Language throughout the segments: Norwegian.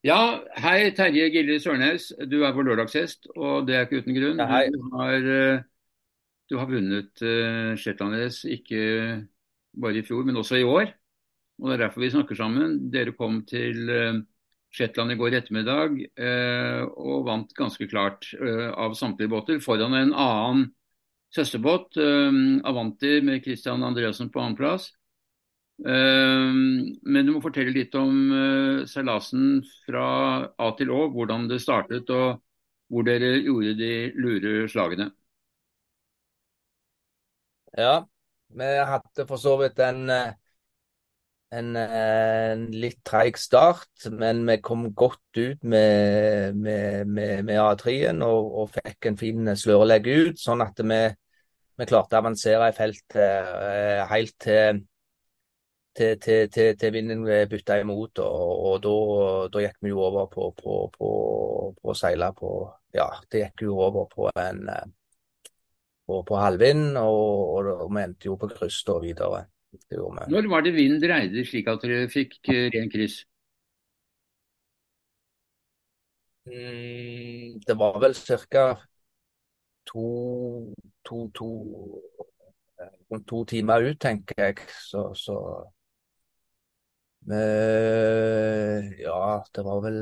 Ja, hei Terje Gilje Sørnes. Du er vår lørdagshest, og det er ikke uten grunn. Hei. Du har, eh, du har vunnet uh, Shetland ikke bare i fjor, men også i år. Og Det er derfor vi snakker sammen. Dere kom til uh, Shetland i går ettermiddag uh, og vant ganske klart av samtlige båter foran en annen søsterbåt, Avanti med Christian Andreassen på annenplass. Ehm, men du må fortelle litt om uh, seilasen fra A til Å, hvordan det startet og hvor dere gjorde de lure slagene. Ja, vi hadde for så vidt en, eh, en, eh, en litt treig start, men vi kom godt ut med, med, med, med A3-en og, og, fikk en fin slørelegg ut, sånn at vi, vi klarte å avansere i felt helt til til, til, til, til vinden bytta imot. Og, og da, gikk vi jo over på, på, på, på å seile på Ja, det gikk jo over på en på, på halvvind, og, og, og, vi endte jo på kryss da videre. Når var det vinden dreide slik at dere fikk eh, ren kryss? Mm, det var vel ca. To, to, to, rundt to timer ut, tenker jeg. Så, så ja, det var vel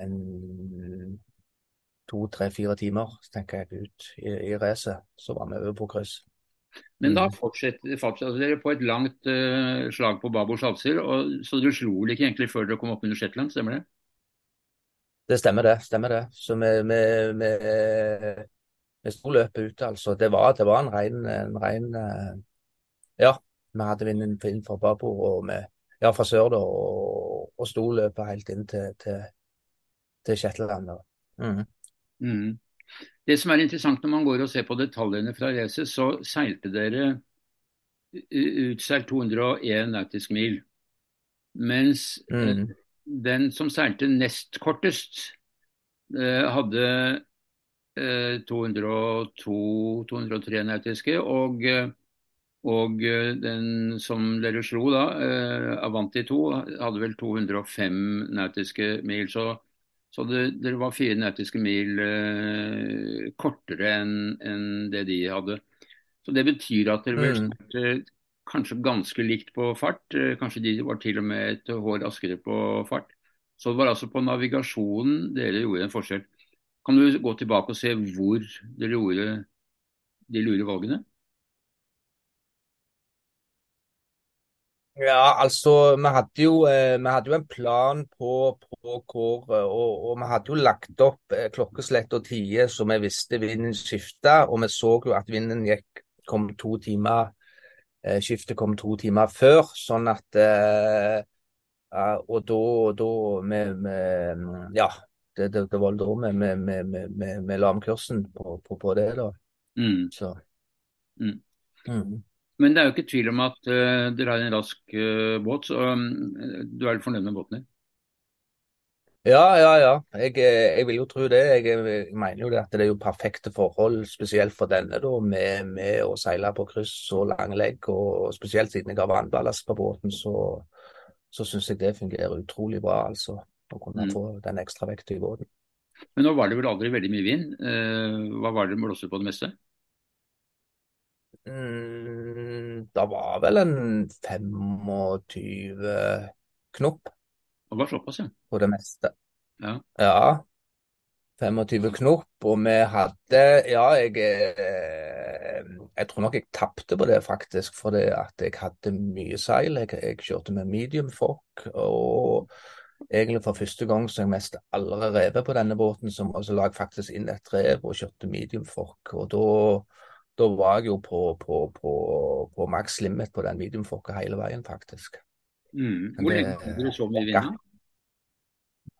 en to, tre, fire timer, tenker jeg, ut i, i racet. Så var vi over på kryss. Men da mm. fortsetter, fortsetter dere på et langt uh, slag på babord salser, så du slo vel ikke egentlig før dere kom opp under Shetland, stemmer det? Det stemmer det. stemmer det. Så vi, vi, vi, vi sto løpet ute, altså. Det var, det var en ren, en rein uh, Ja, vi hadde vinden for babord og med, ja, fra sør da, og, og sto løpet helt inn til, til, til Shetland. Mm. Mm. Det som er interessant når man går og ser på detaljene fra racet, så seilte dere utseilt 201 nautisk mil. Mens mm. den som seilte nest kortest, eh, hadde 202-203 eh, nautiske. og og eh, den som dere slo da, eh, Avanti 2, hadde vel 205 nautiske mil. Så, så det, det, var fire nautiske mil eh, kortere enn en det de hadde. Så Det betyr at dere vel mm. kanskje ganske likt på fart. Eh, kanskje de var til og med et hår raskere på fart. Så det var altså på navigasjonen dere gjorde en forskjell. Kan du gå tilbake og se hvor dere gjorde de lure valgene? Ja, altså, vi hadde jo, eh, vi hadde jo en plan på, på hvor eh, og, og, vi hadde jo lagt opp eh, klokkeslett og tider så vi visste vinden skifta. Og vi så jo at vinden gikk, kom to timer Skiftet kom to timer før. Sånn at Og da, da med, med, Ja, det, det, det var da vi la om kursen på, på, på det, da. Mm. Så. Mm. Mm. Men det er jo ikke tvil om at uh, dere har en rask uh, båt, så um, du er fornøyd med båten din? Ja, ja, ja. Jeg, eh, jeg, vil jo tro det. Jeg, jeg, mener jo det at det er jo perfekte forhold, spesielt for denne, da, med, med å seile på kryss og lang legg. Og spesielt siden jeg har vannballast på båten, så, så syns jeg det fungerer utrolig bra. altså, Å kunne mm. få den ekstra vekta i båten. Men nå var det vel aldri veldig mye vind. Uh, hva var det blåste på det meste? Det var vel en 25 knop. Det var såpass, ja. På det meste. Ja. ja. 25 knop, og vi hadde Ja, jeg eh, Jeg tror nok jeg tapte på det, faktisk, fordi at jeg hadde mye seil. Jeg, jeg kjørte med medium fork, og egentlig for første gang så jeg mest aldri revet på denne båten, som altså la jeg faktisk inn et rev og kjørte medium fork. Og da da var jeg jo på, på, på, på maks limit på den videoen hele veien, faktisk. Mm. Hvor lenge hadde dere så mye vind?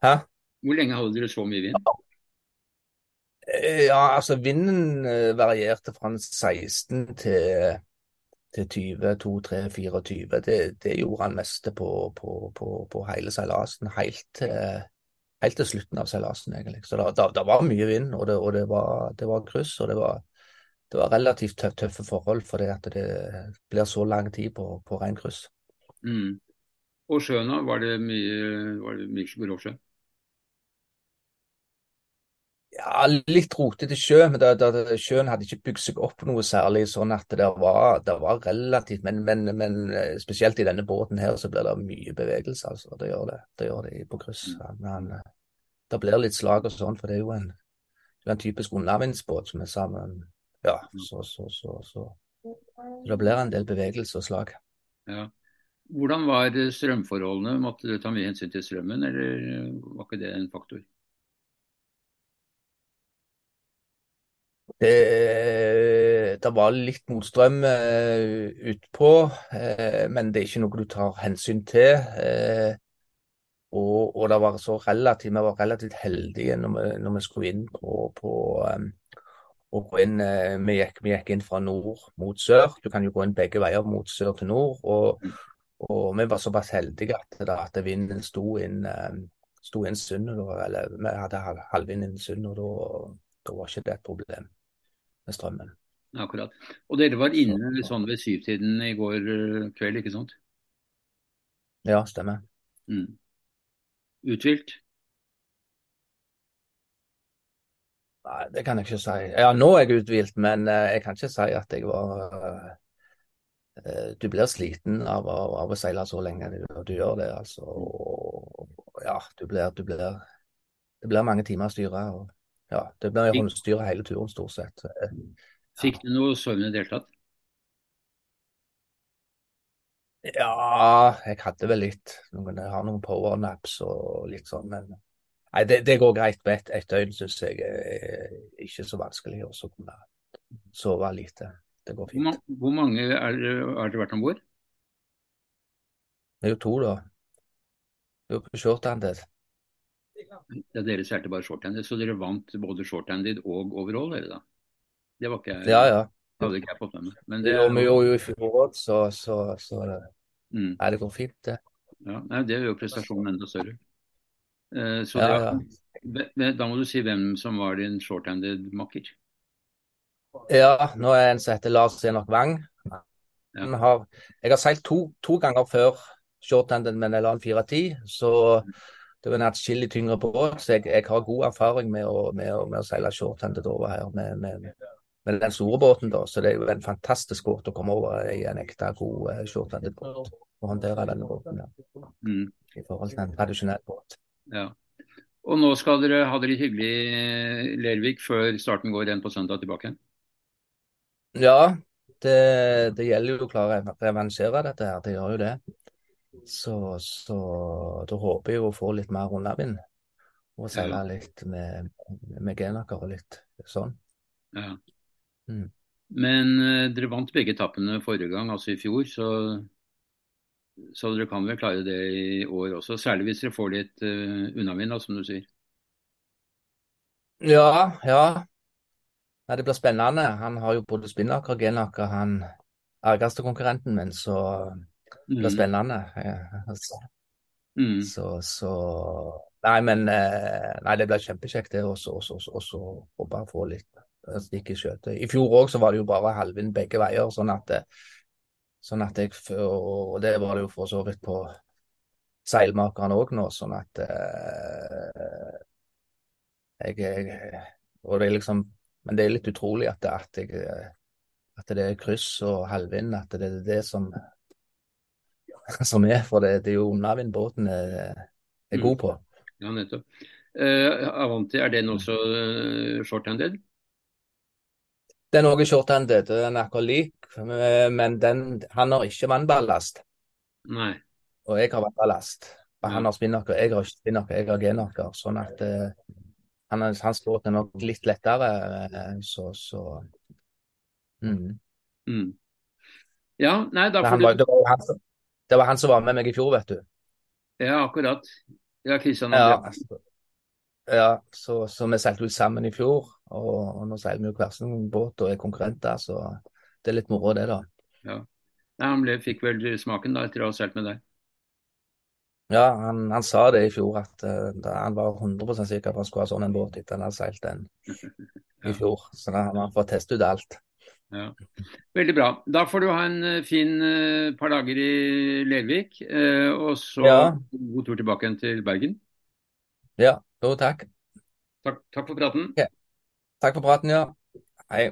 Hæ? Hvor lenge hadde dere så mye vind? Eh, ja, altså vinden eh, varierte fra 16 til, til 20, 2, 3, 24. Det, det gjorde han meste på, på, på, på hele seilasen. Helt til, helt til slutten av seilasen, egentlig. Så det, det, det, var mye vind, og det, og det var, det var kryss, og det var det var relativt tøff, tøffe forhold, fordi at det blir så lang tid på, på kryss. Mm. Og sjøen, da? Var det mye, var det mye grov sjø? Ja, litt rotete sjø, men det, det, sjøen hadde ikke bygd seg opp noe særlig. sånn at det var, det var relativt men, men, men, eh, spesielt i denne båten her så blir det mye bevegelse. altså, Det gjør det, det gjør det på kryss. Men eh, det blir litt slag og sånn, for det er jo en, en typisk unnavindsbåt som er sammen. Ja, så, så, så, så, det blir en del bevegelse og slag. Ja. Hvordan var strømforholdene? Måtte du ta mye hensyn til strømmen, eller var ikke det en faktor? Det, det var litt motstrøm uh, utpå, uh, men det er ikke noe du tar hensyn til. Uh, og, og, det var så relativt, vi var relativt heldige når vi, når vi skulle inn på, på um, gå inn, vi gikk, vi, gikk, inn fra nord mot sør. Du kan jo gå inn begge veier mot sør til nord. Og, og vi var såpass heldige at, at vinden sto inn, um, sto inn sundet. Eller vi hadde halvvind inn sundet, og da, da var ikke det et problem med strømmen. Akkurat. Og dere var inne sånn ved syvtiden i går eh, kveld, ikke sant? Ja, stemmer. Mm. Uthvilt? Nei, det kan jeg ikke si. Ja, nå er jeg uthvilt, men uh, jeg kan ikke si at jeg var uh, Du blir sliten av, av, av, å seile så lenge. Du, du gjør det, altså. Og, ja, du blir, du blir Det blir mange timer å styre. og ja, det blir håndstyre hele turen, stort sett. Fikk du noe søvn i det hele tatt? Ja, jeg hadde vel litt. Jeg har noen powernaps og litt sånn, men nei, det, det går greit. På ett et døgn syns jeg er ikke så vanskelig å kunne sove lite. Det går fint. Hvor mange er, har dere vært om bord? Det er jo to, da. Det er jo på shorthanded. Ja, dere seilte bare shorthanded, så dere vant både shorthanded og overall, dere da? Det var ikke jeg, ja, ja. hadde ikke jeg fått med meg. Men det, det gjorde vi jo i fjor òg, så, så, så det, mm. nei, det går fint, det. Ja, nei, Det gjør jo prestasjonen enda større. Uh, så ja, da, da må du si hvem som var din shorthanded makker. Ja, nå er en som heter Lars Enok Wang. Har, jeg har seilt to, to ganger før shorthanded med en LAN 410, så det er en atskillig tyngre båt, så jeg, jeg, har god erfaring med å, med med å seile shorthanded over her med, med, med, den store båten. da, Så det er jo en fantastisk båt å komme over i en ekte god uh, shorthanded båt. Å håndtere denne båten ja. mm. i forhold til en tradisjonell båt. Ja. Og nå skal dere ha det litt hyggelig i Lervik før starten går igjen på søndag tilbake? Ja, det, det gjelder jo å klare å revansjere dette her. Det gjør jo det. Så, så da håper jeg å få litt mer unnavind. Og seile ja. litt med, med genaker og litt sånn. Ja. Mm. Men uh, dere vant begge etappene forrige gang, altså i fjor, så, så, dere kan vel klare det i år også. Særlig hvis dere får litt uh, unnavind, som du sier. Ja, ja. Nei, det blir spennende. Han har jo både spinnaker og genaker, han argeste konkurrenten min, så det blir mm. spennende. Altså. Mm. Så, så, Nei, men eh, Nei, det blir kjempekjekt, det. Og bare få litt stikk i skjøtet. I fjor òg var det jo bare halvvind begge veier, sånn at, sånn at jeg Og det var det jo for så vidt på seilmakerne òg nå, sånn at eh, jeg, jeg, Og det er liksom Men det er litt utrolig at, at, jeg, at det er kryss og halvvind, at det er det som som er, for det, det er jo unnavind båten er, er mm. god på. Ja, nettopp. Uh, Avanti, er den også uh, short-handed? Den er shorthanded, den er akkurat lik, men den, han har ikke vannballast. Nei. Og jeg har vannballast. Han har spinnaker, jeg har ikke spinnaker, jeg har genaker. Sånn at uh, han, hans båt er nok litt lettere, så, så mm. Mm. Ja, nei, da får du... Det var, han, det var han som var med meg i fjor, vet du. Ja, akkurat. Ja, Kristian ja, ja, så, så vi seilte ut sammen i fjor. Og, og nå seiler vi jo hver sin båt og er konkurrenter, så det er litt moro det, da. Ja. Nei, han ble, fikk vel smaken da etter å ha seilt med deg? Ja, han, han, sa det i fjor at uh, han var 100 sikker på at han skulle ha sånn en båt etter han hadde seilt den i fjor. Så da har han fått teste ut alt. Ja. Veldig bra. Da får du ha en eh, fin uh, par dager i Lervik, uh, og så ja. god tur tilbake til Bergen. Ja, jo, takk. Takk, takk for praten. Ja. Takk for praten, ja. Hei.